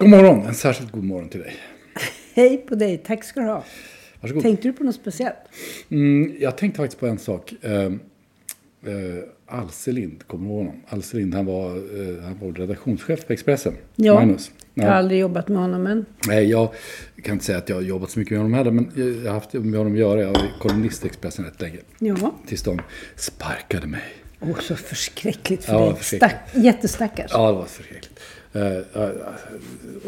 God morgon, en särskilt god morgon till dig. Hej på dig, tack ska du ha. Varsågod. Tänkte du på något speciellt? Mm, jag tänkte faktiskt på en sak. Eh, eh, Alse Lind, kommer du ihåg honom? Alse Lind, han var, eh, han var redaktionschef på Expressen. Ja, Magnus. jag har aldrig jobbat med honom men Nej, jag kan inte säga att jag har jobbat så mycket med honom heller, men jag har haft med honom att göra. Jag var kolumnist i Expressen rätt länge. ja. Tills de sparkade mig. Åh, så förskräckligt för Ja, dig. förskräckligt. Stack, jättestackars. Ja, det var förskräckligt. Eh, eh,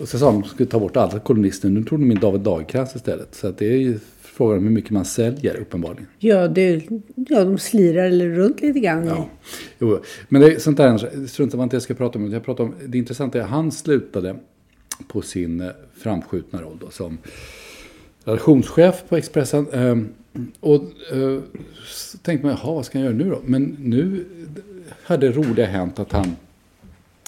och så sa de att de skulle ta bort alla kolumnister. Nu tog de in David Dahlkrans istället. Så att det är ju frågan om hur mycket man säljer uppenbarligen. Ja, det, ja, de slirar runt lite grann. Ja. Jo, men det är sånt där, strunt var inte jag ska prata om. Jag pratar om det intressanta är att han slutade på sin eh, framskjutna roll då, som redaktionschef på Expressen. Ehm, Och så tänkte man, jaha, vad ska han göra nu då? Men nu hade det roliga hänt att han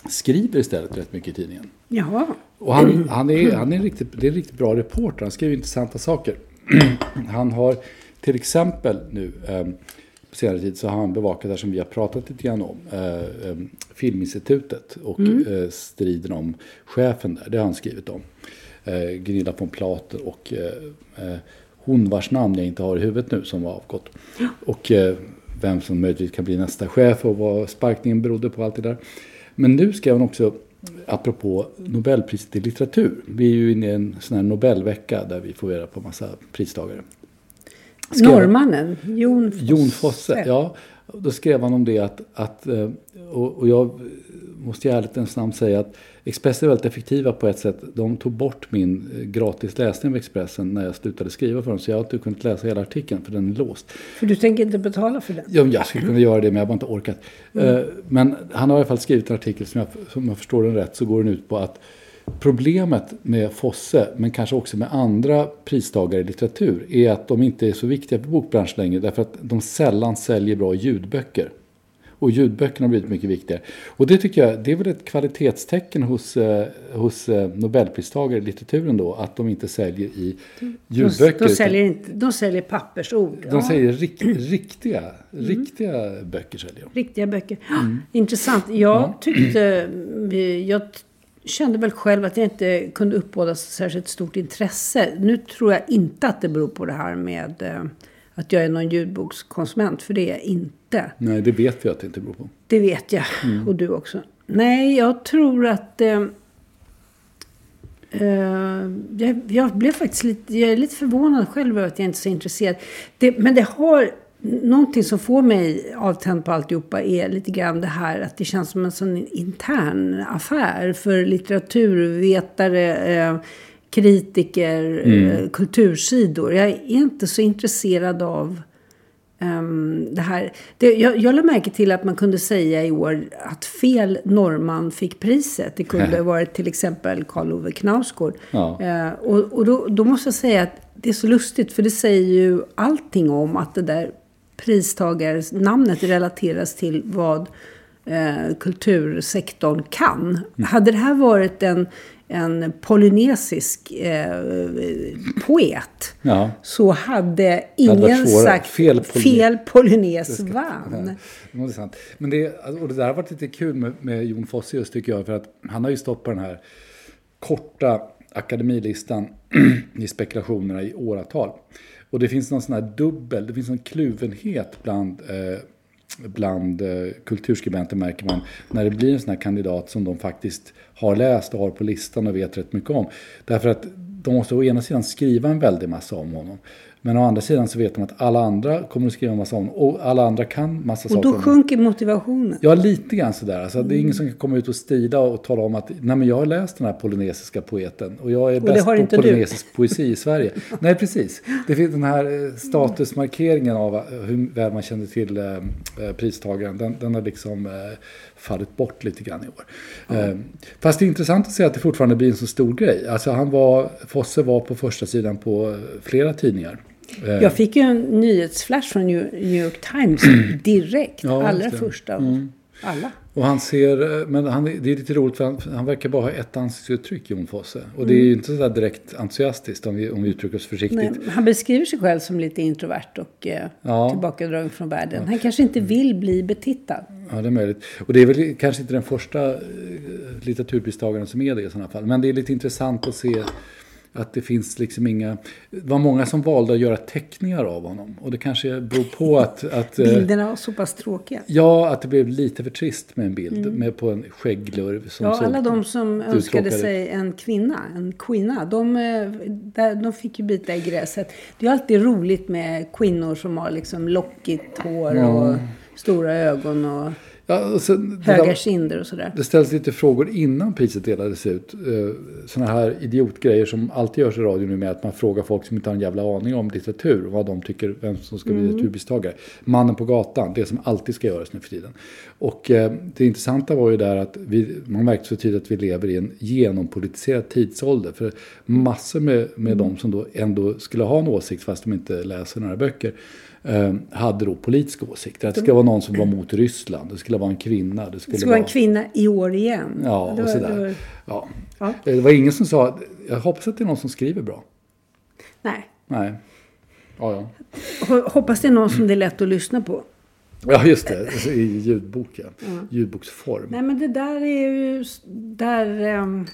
skriver istället rätt mycket i tidningen. Jaha. Och han, han, är, han är en riktigt, det är en riktigt bra reporter. Han skriver intressanta saker. Han har till exempel nu eh, på senare tid så har han bevakat det som vi har pratat lite grann om. Eh, eh, Filminstitutet och eh, striden om chefen där. Det har han skrivit om. Eh, Gunilla von Plater och eh, eh, hon vars namn jag inte har i huvudet nu som var avgått. Och eh, vem som möjligtvis kan bli nästa chef och vad sparkningen berodde på allt det där. Men nu skrev han också, apropå Nobelpriset i litteratur. Vi är ju inne i en sån här Nobelvecka där vi får reda på massa pristagare. Skrev- Norrmannen, Jon Fosse. Jon Fosse, ja. Då skrev han om det att, att eh, och, jag måste i ärlighetens namn säga att Expressen är väldigt effektiva på ett sätt. De tog bort min eh, gratis läsning av Expressen när jag slutade skriva för dem. Så jag har inte kunnat läsa hela artikeln för den är låst. För du tänker inte betala för den? Ja, jag skulle kunna göra det men jag har bara inte orkat. Eh, Men han har i alla fall skrivit en artikel som jag, som jag förstår den rätt så går den ut på att problemet med Fosse, men kanske också med andra pristagare i litteratur, är att de inte är så viktiga för bokbranschen längre därför att de sällan säljer bra ljudböcker. Och ljudböckerna har blivit mycket viktigare. Och det tycker jag, det är väl ett kvalitetstecken hos, eh, hos eh, Nobelpristagare i litteraturen då, att de inte säljer i ljudböcker. De, de, säljer inte, de säljer pappersord. de Ja, säger rik, riktiga, riktiga böcker säljer de. Riktiga böcker. Mm. Intressant. Jag tyckte... Jag kände väl själv att jag inte kunde uppbåda särskilt stort intresse. Nu tror jag inte att det beror på det här med eh, att jag är någon ljudbokskonsument. För det är jag inte. Nej, det vet vi att det inte beror på. Det vet jag. Mm. Och du också. Nej, jag tror att... Eh, eh, jag, jag blev faktiskt lite, jag är lite förvånad själv över att jag inte är så intresserad. Det, men det har... Någonting som får mig avtänd på alltihopa är lite grann det här att det känns som en sån intern affär för litteraturvetare, eh, kritiker, eh, kultursidor. Jag är inte så intresserad av Ehm, det här. Det, jag, jag lade märke till att man kunde säga i år att fel norrman fick priset. Det kunde ha varit till exempel Karl Ove Knausgård. Ja. Eh, och och då, då måste jag säga att det är så lustigt för det säger ju allting om att det där pristagares-namnet relateras till vad eh, kultursektorn kan. Hade det här varit en, en polynesisk eh, poet. Ja. Så hade ingen sagt Fel fel, polynes. vann. Ja, det sant. Men det, och det där har varit lite kul med, med Jon Fosse just tycker jag. För att han har ju stått på den här korta akademilistan i spekulationerna i åratal. Och det finns någon sån här dubbel, det finns en kluvenhet bland, eh, bland eh, kulturskribenter märker man. När det blir en sån här kandidat som de faktiskt har läst och har på listan och vet rätt mycket om. Därför att de måste å ena sidan skriva en väldig massa om honom. Men å andra sidan så vet de att alla andra kommer att skriva en massa om. Och alla andra kan massa Och saker då om honom. sjunker motivationen. Ja, lite grann sådär. Alltså, Det är Mm. ingen som kan komma ut och strida och tala om att Nej, men jag har läst den här polynesiska poeten och jag är det bäst på inte du. polynesisk poesi i Sverige. Nej, precis. Det finns den här eh, statusmarkeringen av eh, hur väl man känner till eh, pristagaren. Den, den har liksom eh, fallit bort lite grann i år. Eh, fast det är intressant att se att det fortfarande blir en så stor grej. Alltså han var, Fosse var på första sidan på flera tidningar. Eh, Jag fick ju en nyhetsflash från New York Times direkt. Ja, allra första av alla. Och han ser, eh, men han, det är lite roligt för han, han verkar bara ha ett ansiktsuttryck, Jon Fosse. Och det är ju inte sådär direkt entusiastiskt om vi, om vi uttrycker oss försiktigt. Nej, han beskriver sig själv som lite introvert och eh, Ja. tillbakadragen från världen. Han kanske inte vill bli betittad. Ja, det är möjligt. Och det är väl kanske inte den första eh, litteraturpristagaren som är det i sådana fall. Men det är lite intressant att se att det finns liksom inga... Det var många som valde att göra teckningar av honom. Och det kanske beror på att... att eh, Bilderna var så pass tråkiga. Ja, att det blev lite för trist med en bild. Med på en skägglurv. Som Ja, alla de som önskade sig en kvinna, en kvinna, de, eh, de fick ju bita i gräset. Det är alltid roligt med kvinnor som har liksom lockigt hår och stora ögon och Ja, och sen, höga var- kinder och sådär. Det ställs lite frågor innan priset delades ut. Sådana här idiotgrejer som alltid görs i radio nu med att man frågar folk som inte har en jävla aning om litteratur. Vad de tycker, vem som ska bli Mm. litteraturpristagare. Mannen på gatan, det som alltid ska göras nu för tiden. Och eh, det intressanta var ju där att vi, man märkte så tydligt att vi lever i en genompolitiserad tidsålder. För massor med, Mm. med de som då ändå skulle ha en åsikt fast de inte läser några böcker. Eh, hade då politiska åsikter. Att det ska vara någon som var mot Ryssland. Det skulle vara en kvinna. Det skulle, Det ska vara en kvinna i år igen. Ja, Det och var- sådär. var- Ja. Ja. Det var ingen som sa, jag hoppas att det är någon som skriver bra. Nej. Nej. Ja, ja. Ho- Hoppas det är någon som det är lätt att lyssna på. Ja, just det. Alltså, I ljudboken. Ljudboksform. Nej, men det där är ju... Där ehm,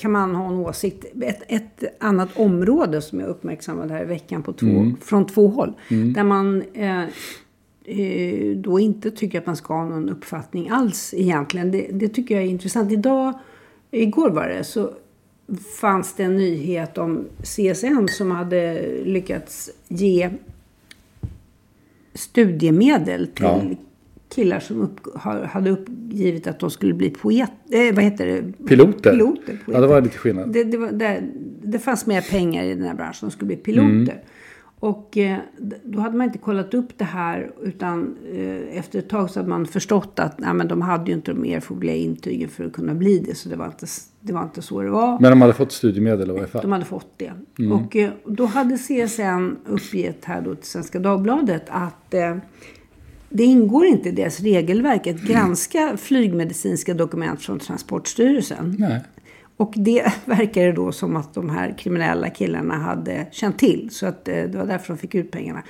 kan man ha en åsikt. Ett, ett annat område som jag uppmärksammade här i veckan på två, Mm. från två håll. Där man eh, eh, då inte tycker att man ska ha någon uppfattning alls egentligen. Det, det tycker jag är intressant. Idag, igår var det, så fanns det en nyhet om CSN som hade lyckats ge studiemedel till Ja. Killar som upp, ha- hade uppgivit att de skulle bli poet, eh, vad heter det? Piloter. Piloter. Ja, det var lite skillnad. Det, det, var, det, det fanns mer pengar i den här branschen. De skulle bli piloter. Mm. Och eh, då hade man inte kollat upp det här. Utan eh, efter ett tag så hade man förstått att nej, men de hade ju inte de erforderliga intygen för att kunna bli det. Så det var inte, det var inte så det var. Men de hade fått studiemedel i varje fall. De hade fått det. Mm. Och eh, då hade CSN uppgett här då till Svenska Dagbladet att eh, det ingår inte i deras regelverk att granska flygmedicinska dokument från Transportstyrelsen. Nej. Och det verkar det då som att de här kriminella killarna hade känt till. Så att eh, det var därför de fick ut pengarna.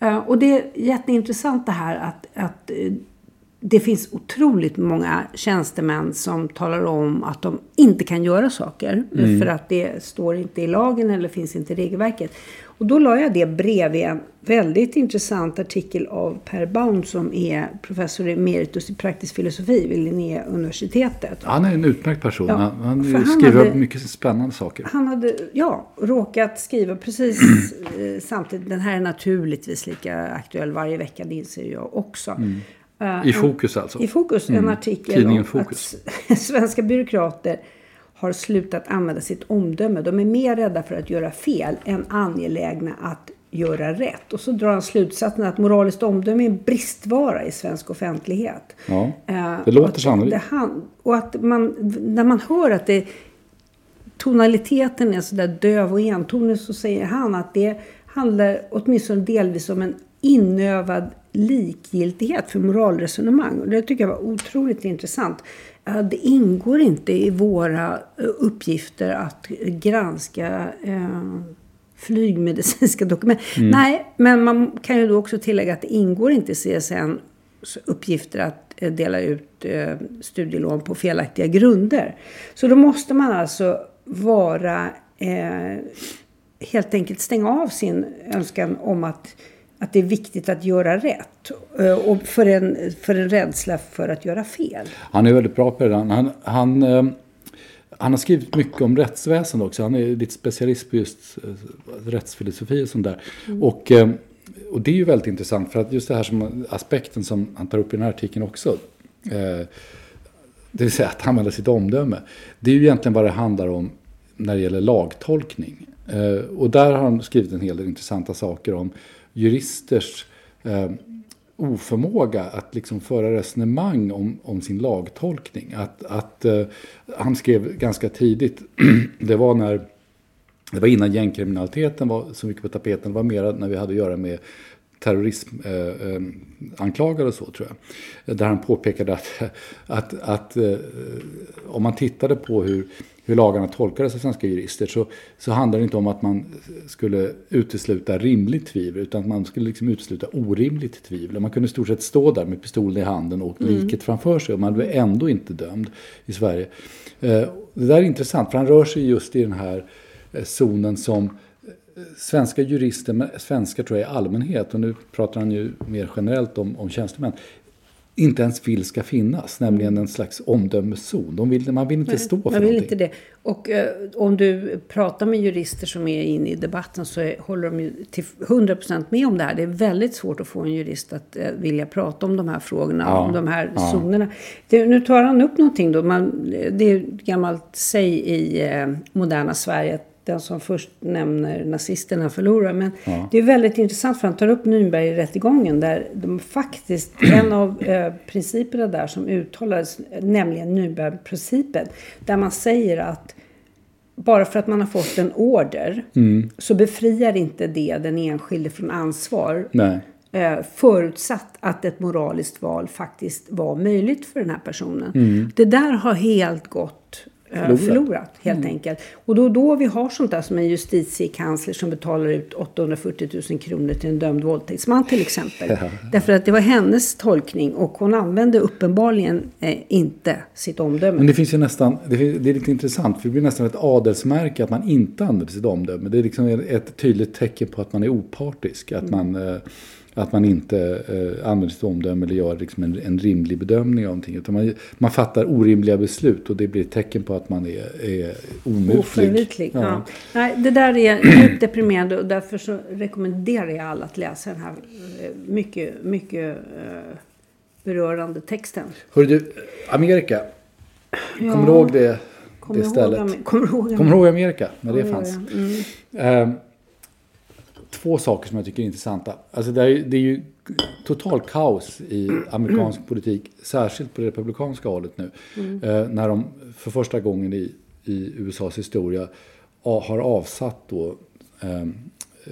Eh, Och det är jätteintressant det här att, att eh, det finns otroligt många tjänstemän som talar om att de inte kan göra saker. För att det står inte i lagen eller finns inte i regelverket. Och då la jag det bredvid en väldigt intressant artikel av Per Baum som är professor emeritus i praktisk filosofi vid Linnéuniversitetet. Han är en utmärkt person. Ja, han för han skriver hade- mycket spännande saker. Han hade, ja, råkat skriva precis eh, samtidigt. Den här är naturligtvis lika aktuell varje vecka, det inser jag också. Eh, Mm. I fokus alltså. I Fokus, en artikel Tidningen om Fokus. att svenska byråkrater har slutat använda sitt omdöme. De är mer rädda för att göra fel än angelägna att göra rätt. Och så drar han slutsatsen att moraliskt omdöme är en bristvara i svensk offentlighet. Ja, Eh, det låter att sannolikt. Och att man, när man hör att det, tonaliteten är sådär döv och entonig så säger han att det handlar åtminstone delvis om en inövad likgiltighet för moralresonemang. Och det tycker jag var otroligt intressant. Det ingår inte i våra uppgifter att granska eh, flygmedicinska dokument. Mm. Nej, men man kan ju då också tillägga att det ingår inte i CSN uppgifter att eh, dela ut eh, studielån på felaktiga grunder. Så då måste man alltså vara eh, helt enkelt stänga av sin önskan om att, att det är viktigt att göra rätt. Eh, och för en, för en rädsla för att göra fel. Han är väldigt bra på det. Han, han, eh, han har skrivit mycket om rättsväsende också. Han är lite specialist på just eh, rättsfilosofi och sånt där. Mm. Och, och det är ju väldigt intressant för att just det här som aspekten som han tar upp i den här artikeln också. det vill säga att använda sitt omdöme. Det är ju egentligen vad det handlar om när det gäller lagtolkning. Och där har han skrivit en hel del intressanta saker om juristers eh, oförmåga att liksom föra resonemang om, om sin lagtolkning. Att, att eh, han skrev ganska tidigt, det var när det var innan gängkriminaliteten var så mycket på tapeten, det var mer när vi hade att göra med terrorismanklagade eh, och så tror jag. Där han påpekade att, att, att eh, om man tittade på hur hur lagarna tolkades av svenska jurister så, så handlar det inte om att man skulle utesluta rimligt tvivel utan att man skulle liksom utesluta orimligt tvivel. Man kunde i stort sett stå där med pistolen i handen och mm. liket framför sig och man blev ändå inte dömd i Sverige. Eh, det där är intressant för han rör sig just i den här eh, zonen som eh, svenska jurister, men svenskar tror jag i allmänhet, och nu pratar han ju mer generellt om, om tjänstemän, inte ens vill ska finnas, nämligen mm. en slags omdömeszon. De vill, man vill inte Nej, stå för man vill någonting. inte det. Och eh, om du pratar med jurister som är inne i debatten så är, håller de ju till 100% med om det här. Det är väldigt svårt att få en jurist att eh, vilja prata om de här frågorna, ja, om de här ja. zonerna. Det, nu tar han upp någonting då. Man, det är ett gammalt säg i eh, moderna Sverige den som först nämner nazisterna förlorar. Men ja. det är väldigt intressant för han tar upp Nürnbergrättegången där de faktiskt, en av eh, principerna där som uttalades, nämligen Nürnbergprincipen, där man säger att bara för att man har fått en order mm. så befriar inte det den enskilde från ansvar. Nej. Eh, förutsatt att ett moraliskt val faktiskt var möjligt för den här personen. Mm. Det där har helt gått förlorat, förlorat helt mm. enkelt. Och då, då vi har sånt där som en justitiekansler som betalar ut 840 000 kronor till en dömd våldtäktsman till exempel. Ja. Därför att det var hennes tolkning och hon använde uppenbarligen eh, inte sitt omdöme. Men det finns ju nästan, det, är, det är lite intressant för det blir nästan ett adelsmärke att man inte använder sitt omdöme. Det är liksom ett tydligt tecken på att man är opartisk. Att mm. man... Eh, att man inte eh, använder sitt omdöme eller gör liksom en, en rimlig bedömning av någonting. Utan man, man fattar orimliga beslut och det blir ett tecken på att man är, är omutlig. Ja. Ja. Nej, det där är djupt deprimerande och därför så rekommenderar jag alla att läsa den här eh, mycket, mycket uh, berörande texten. Hör du, Amerika. Ja. Kommer du ihåg det, det stället? Kommer du ihåg, ihåg Amerika? När det fanns. Mm. Uh, två saker som jag tycker är intressanta. Alltså det, är, det är ju total kaos i amerikansk mm. politik, särskilt på det republikanska hållet nu. Mm. Eh, när de för första gången i, i USAs historia har avsatt då, eh,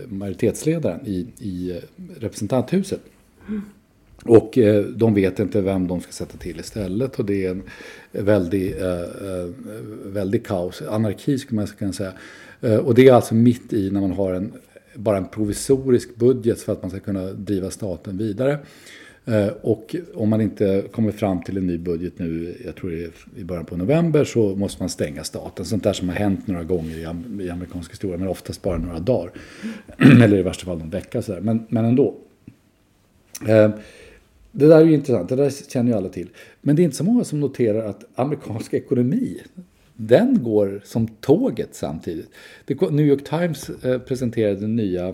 majoritetsledaren i, i representanthuset. Mm. Och eh, de vet inte vem de ska sätta till istället och det är en väldig, eh, eh väldig kaos, anarki skulle man kunna säga. Eh, och det är alltså mitt i när man har en bara en provisorisk budget för att man ska kunna driva staten vidare. Eh, och om man inte kommer fram till en ny budget nu, jag tror det är i början på november, så måste man stänga staten. Sånt där som har hänt några gånger i, amerikansk historia, men oftast bara några dagar. Eller i värsta fall någon vecka sådär, men, men ändå. Eh, det där är ju intressant, det där känner ju alla till. Men det är inte så många som noterar att amerikansk ekonomi den går som tåget samtidigt. New York Times eh, presenterade nya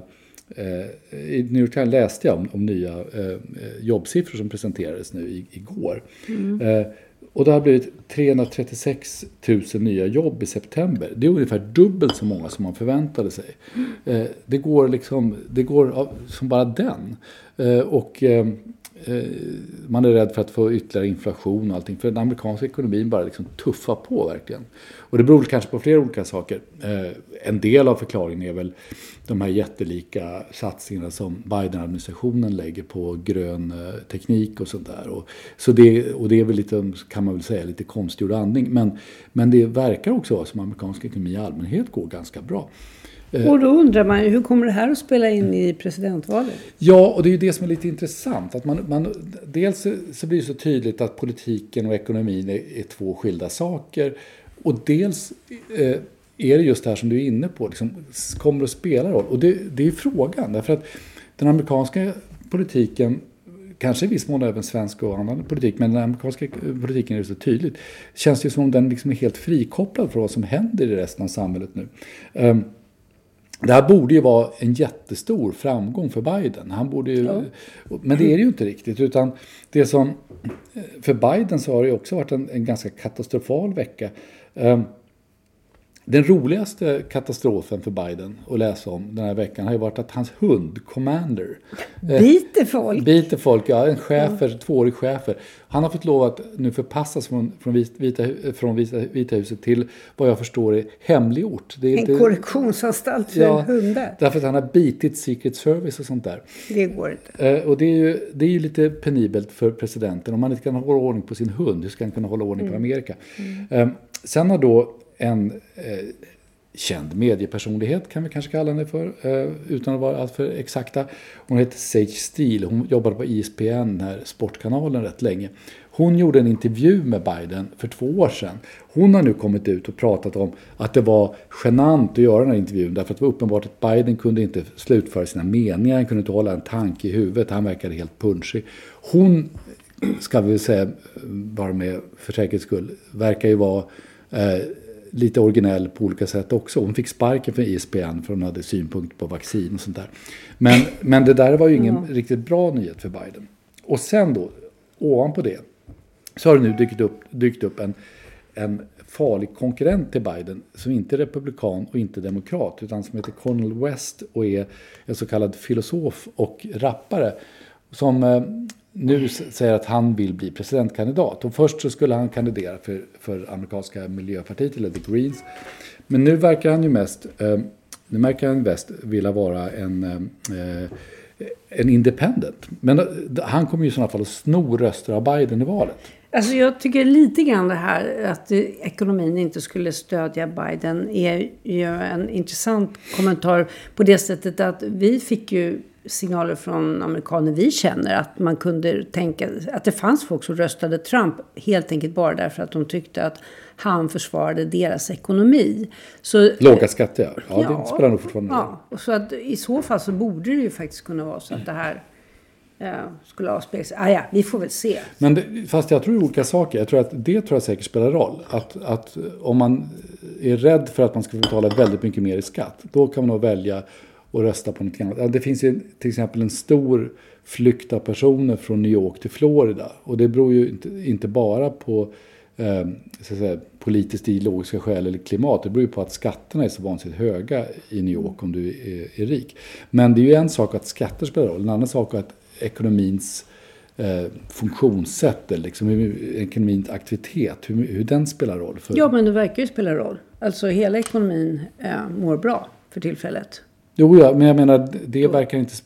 eh, i New York Times läste jag om, om nya eh, jobbsiffror som presenterades nu igår. Mm. Och det har blivit 336 000 nya jobb i september. Det är ungefär dubbelt så många som man förväntade sig. Eh, det går liksom, det går som bara den. Och Eh, man är rädd för att få ytterligare inflation och allting. För den amerikanska ekonomin bara liksom tuffar på verkligen. Och det beror kanske på flera olika saker. Eh, en del av förklaringen är väl de här jättelika satsningarna som Biden-administrationen lägger på grön eh, teknik och sånt där. Och, så det, och det är väl lite, kan man väl säga, lite konstgjord andning. Men, men det verkar också vara som amerikansk ekonomi i allmänhet går ganska bra. Och då undrar man ju, hur kommer det här att spela in i presidentvalet? Ja, och det är ju det som är lite intressant. Att man, man, dels så blir det så tydligt att politiken och ekonomin är, är två skilda saker. Och dels eh, är det just det här som du är inne på, liksom, kommer att spela roll. Och det, det är frågan, därför att den amerikanska politiken kanske i viss mån även svensk och annan politik, men den amerikanska politiken är så tydligt. Känns ju som om den liksom är helt frikopplad från vad som händer i resten av samhället nu. Um, det här borde ju vara en jättestor framgång för Biden. Han borde ju, ja. Men det är det ju inte riktigt. Utan det som, för Biden så har det också varit en, en ganska katastrofal vecka. Um, den roligaste katastrofen för Biden att läsa om den här veckan har ju varit att hans hund, Commander, eh, biter folk. Biter folk, ja. En chefer, ja. tvåårig chefer. Han har fått lov att nu förpassas från, från, Vita, från Vita, Vita huset till vad jag förstår är hemligort. Det är en inte, korrektionsanstalt för ja, hundar. Därför att han har bitit Secret Service och sånt där. Det går inte. Eh, och det är ju det är ju lite penibelt för presidenten. Om man inte kan hålla ordning på sin hund, hur ska han kunna hålla ordning mm. på Amerika? Mm. Eh, sen har då en eh, känd mediepersonlighet kan vi kanske kalla henne för, eh, utan att vara alltför exakta. Hon heter Sage Steele, hon jobbade på ISPN, den här sportkanalen, rätt länge. Hon gjorde en intervju med Biden för två år sedan. Hon har nu kommit ut och pratat om att det var genant att göra den här intervjun därför att det var uppenbart att Biden kunde inte slutföra sina meningar, han kunde inte hålla en tanke i huvudet, han verkade helt punschig. Hon, ska vi säga, bara med för säkerhets skull, verkar ju vara eh, lite originell på olika sätt också. Hon fick sparken från ISBN för hon hade synpunkter på vaccin och sånt där. Men, men det där var ju ingen mm. riktigt bra nyhet för Biden. Och sen då, ovanpå det, så har det nu dykt upp, dykt upp en, en farlig konkurrent till Biden som inte är republikan och inte demokrat utan som heter Cornel West och är en så kallad filosof och rappare som eh, nu säger att han vill bli presidentkandidat. Och först så skulle han kandidera för, för amerikanska miljöpartiet, eller The Greens. Men nu verkar han ju mest, eh, nu verkar han mest vilja vara en, ehm, eh, en independent. Men eh, han kommer ju i sådana fall att sno röster av Biden i valet. Alltså jag tycker lite grann det här att eh, ekonomin inte skulle stödja Biden är ju en intressant kommentar på det sättet att vi fick ju signaler från amerikaner vi känner att man kunde tänka att det fanns folk som röstade Trump helt enkelt bara därför att de tyckte att han försvarade deras ekonomi. Så, Låga skatter, ja. ja, det spelar nog fortfarande ja, så att I så fall så borde det ju faktiskt kunna vara så att det här eh, skulle avspegla sig. Ah, ja, vi får väl se. Men det, fast jag tror olika saker. Jag tror att det tror jag säkert spelar roll. Att, att om man är rädd för att man ska betala väldigt mycket mer i skatt, då kan man nog välja och rösta på något annat. Det finns ju till exempel en stor flykt av personer från New York till Florida. Och det beror ju inte, inte bara på eh, så att säga, politiskt ideologiska skäl eller klimat. Det beror ju på att skatterna är så vansinnigt höga i New York om du är, är rik. Men det är ju en sak att skatter spelar roll. En annan sak är att ekonomins eh, funktionssätt, eller liksom hur, ekonomins aktivitet, hur, hur den spelar roll. För... Ja, men det verkar ju spela roll. Alltså hela ekonomin eh, mår bra för tillfället. Jo, ja, men jag menar, det verkar inte,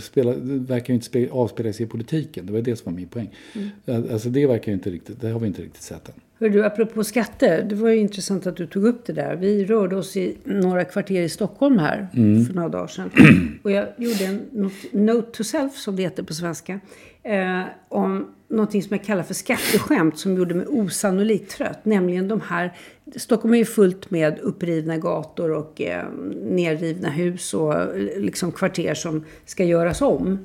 spela, verkar inte spela, avspela sig i politiken. Det var det som var min poäng. Mm. Alltså det verkar inte riktigt, det har vi inte riktigt sett än. Hör du, apropå skatter, det var ju intressant att du tog upp det där. Vi rörde oss i några kvarter i Stockholm här mm. för några dagar sedan. Och jag gjorde en note to self, som det heter på svenska, eh, om någonting som jag kallar för skatteskämt som gjorde mig osannolikt trött. Nämligen de här, Stockholm är ju fullt med upprivna gator och eh, nerrivna hus och liksom kvarter som ska göras om.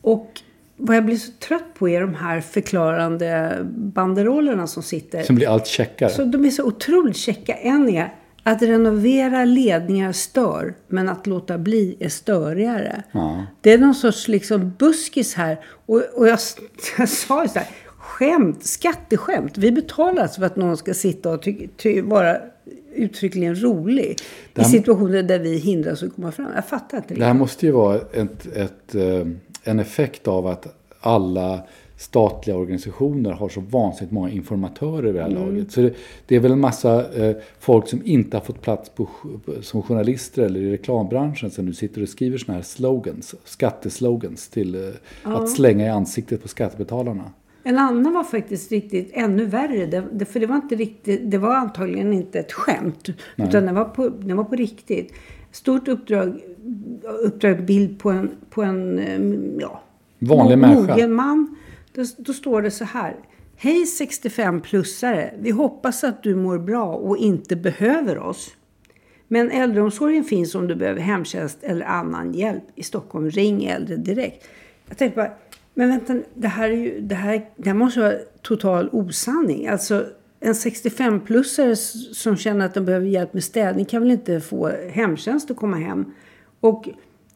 Och vad jag blir så trött på är de här förklarande banderollerna som sitter. Som blir allt checkare. Så de är så otroligt checka. En är att renovera ledningar stör, men att låta bli är störigare. Ja. Det är någon sorts liksom buskis här. Och, och jag, jag sa ju så här, skämt, skatteskämt. Vi betalar alltså för att någon ska sitta och ty, ty, vara uttryckligen rolig. Här, I situationer där vi hindras att komma fram. Jag fattar inte det. Det här måste ju vara ett, ett, eh, en effekt av att alla statliga organisationer har så vansinnigt många informatörer vid det här laget. Så det, det är väl en massa eh, folk som inte har fått plats på, som journalister eller i reklambranschen som nu sitter och skriver såna här slogans, skatteslogans till eh, att slänga i ansiktet på skattebetalarna. En annan var faktiskt riktigt ännu värre. Det, det, för det var, inte riktigt, det var antagligen inte ett skämt. Utan det var, på, det var på riktigt. Stort uppdrag, uppdrag bild på en, på en eh, ja, Vanlig människa. man. Då, då står det så här. Hej 65-plussare. Vi hoppas att du mår bra och inte behöver oss. Men äldreomsorgen finns om du behöver hemtjänst eller annan hjälp. I Stockholm, ring äldre direkt. Jag tänkte bara, men vänta, det här, är ju, det här, det här måste vara total osanning. Alltså, en 65-plussare som känner att de behöver hjälp med städning kan väl inte få hemtjänst att komma hem. Och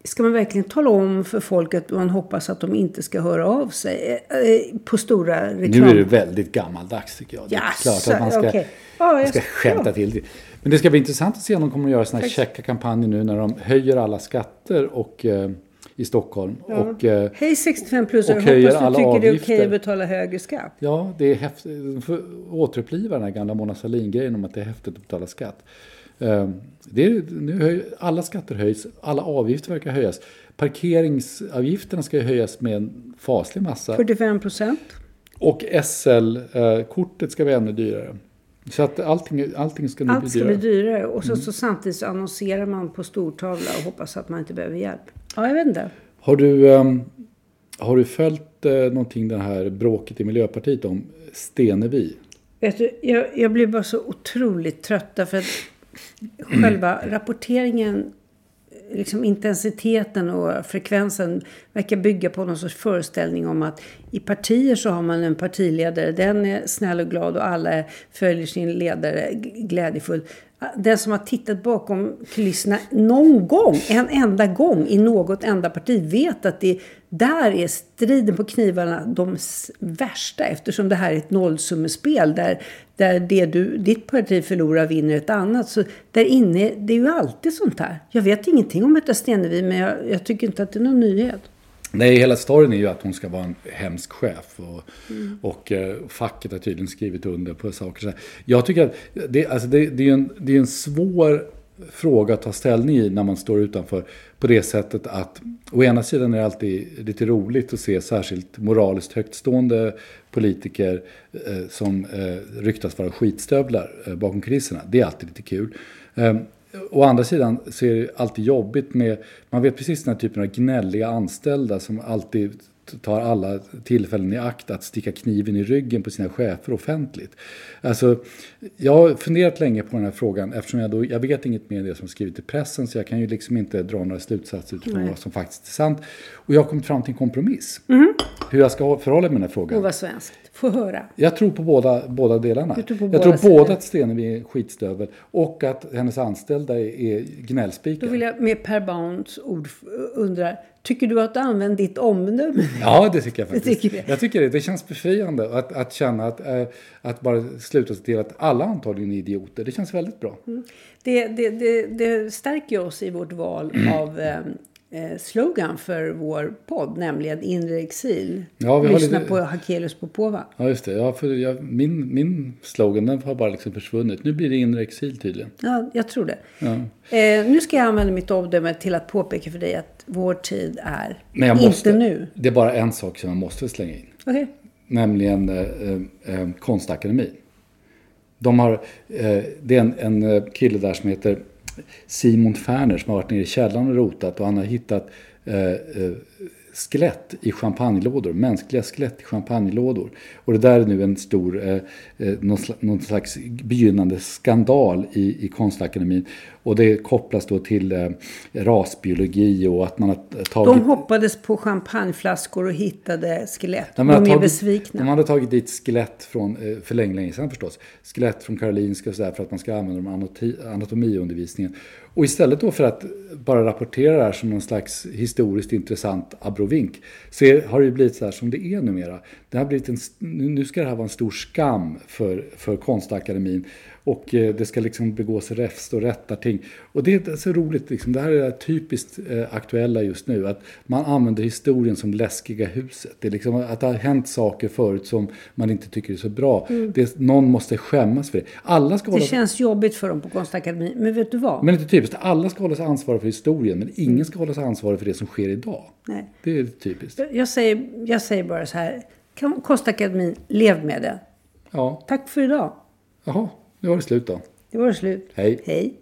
ska man verkligen tala om för folk att man hoppas att de inte ska höra av sig eh, eh, på stora reklam... Nu är det väldigt gammaldags tycker jag. Det är Jaså, klart att man ska, okej. Ja, man ska skämta till det. Men det ska bli intressant att se om de kommer att göra sådana här käcka kampanjer nu när de höjer alla skatter och, eh, i Stockholm. Och, eh, Hej 65 plus, och höjer hoppas du tycker det är okej avgifter. att betala högre skatt. Ja, det är häftigt. Får återuppliva den här gamla Mona Sahlin-grejen om att det är häftigt att betala skatt. Eh, Det är, nu höj, alla skatter höjs, alla avgifter verkar höjas. Parkeringsavgifterna ska ju höjas med en faslig massa. 45 procent. Och SL-kortet ska bli ännu dyrare. Så att allting, allting ska nu Allt bli ska dyrare. bli dyrare. Och så, så samtidigt så annonserar man på stortavla och hoppas att man inte behöver hjälp. Ja, jag vet inte. Har du, ehm, har du följt eh, någonting det här bråket i Miljöpartiet om Stenevi? Vet du, jag, jag blir bara så otroligt trött därför att själva rapporteringen, liksom intensiteten och frekvensen verkar bygga på någon sorts föreställning om att i partier så har man en partiledare, den är snäll och glad och alla följer sin ledare glädjefullt. Den som har tittat bakom kulisserna någon gång, en enda gång i något enda parti vet att det där är striden på knivarna de värsta eftersom det här är ett nollsummespel där, där det du, ditt parti förlorar vinner ett annat. Så där inne, det är ju alltid sånt här. Jag vet ingenting om Märta Stenevi men jag, jag tycker inte att det är någon nyhet. Nej, hela storyn är ju att hon ska vara en hemsk chef. Och, Mm. och eh, facket har tydligen skrivit under på saker. Jag tycker att det, alltså det, det är en, det är en svår fråga att ta ställning i när man står utanför. På det sättet att å ena sidan är det alltid lite roligt att se särskilt moraliskt högtstående politiker eh, som eh, ryktas vara skitstövlar eh, bakom kulisserna. Det är alltid lite kul. Å andra sidan så är det alltid jobbigt med, man vet precis den här typen av gnälliga anställda som alltid tar alla tillfällen i akt att sticka kniven i ryggen på sina chefer offentligt. Alltså, jag har funderat länge på den här frågan eftersom jag, då, jag vet inget mer än det som skrivit i pressen så jag kan ju liksom inte dra några slutsatser utifrån vad som faktiskt är sant. Och jag har kommit fram till en kompromiss. Hur jag ska förhålla mig med den här frågan. Och vad svenskt. Få höra. Jag tror på båda, båda delarna. Du tror på jag båda tror sidor. både att Stenevi är skitstövel och att hennes anställda är, är gnällspikar. Då vill jag med Per Bounds ord undra. Tycker du att du använder ditt omdöme? Ja, det tycker jag faktiskt. tycker. Jag tycker det. Det känns befriande att, att känna att, eh, att bara sluta sig till att alla antagligen är idioter. Det känns väldigt bra. Det, det, det, det stärker oss i vårt val av eh, slogan för vår podd, nämligen inre exil. Ja, vi Lyssna lite- på Hakelius Popova. Ja, just det. Ja, för jag, min, min slogan den har bara liksom försvunnit. Nu blir det inre exil tydligen. Ja, jag tror det. Ja. Eh, nu ska jag använda mitt omdöme till att påpeka för dig att vår tid är jag inte måste, nu. Det är bara en sak som jag måste slänga in. Okej. nämligen eh, eh, eh, Konstakademin. De har, eh, det är en, en eh, kille där som heter Simon Ferner som har varit nere i källaren och rotat och han har hittat eh, eh, skelett i champagnelådor, mänskliga skelett i champagnelådor. Och det där är nu en stor, eh, eh, någon, slags, någon slags begynnande skandal i, i Konstakademin. Och det kopplas då till eh, rasbiologi och att man har tagit... De hoppades på champagneflaskor och hittade skelett. De har är tagit- besvikna. De hade tagit dit skelett från, eh, för länge, länge sedan förstås, skelett från Karolinska och sådär för att man ska använda dem i anatomiundervisningen. Och istället då för att bara rapportera det här som någon slags historiskt intressant abrovink så är, har det ju blivit så här som det är numera. Det har blivit en, nu ska det här vara en stor skam för, för Konstakademin. Och eh, det ska liksom begås räfst och rättarting. Och det är så roligt, liksom. det här är typiskt eh, aktuella just nu. Att man använder historien som läskiga huset. Det är liksom att det har hänt saker förut som man inte tycker är så bra. Mm. Det, någon måste skämmas för det. Alla ska Det hålla, känns jobbigt för dem på Konstakademin. Men vet du vad? men det är typiskt, alla ska hålla sig ansvariga för historien. Men ingen ska hålla sig ansvarig för det som sker idag. Nej. Det är typiskt. Jag säger, jag säger bara så här. Konstakademin, lev med det. Ja, Tack för idag. jaha, nu var det slut då. Det var det slut. Hej. Hej.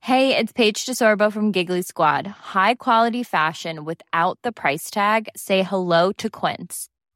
Hey, it's Paige DeSorbo from Giggly Squad. High quality fashion without the price tag. Say hello to Quince.